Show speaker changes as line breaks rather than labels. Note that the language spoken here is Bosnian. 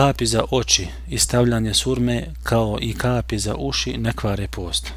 kapi za oči i stavljanje surme kao i kapi za uši ne kvare post.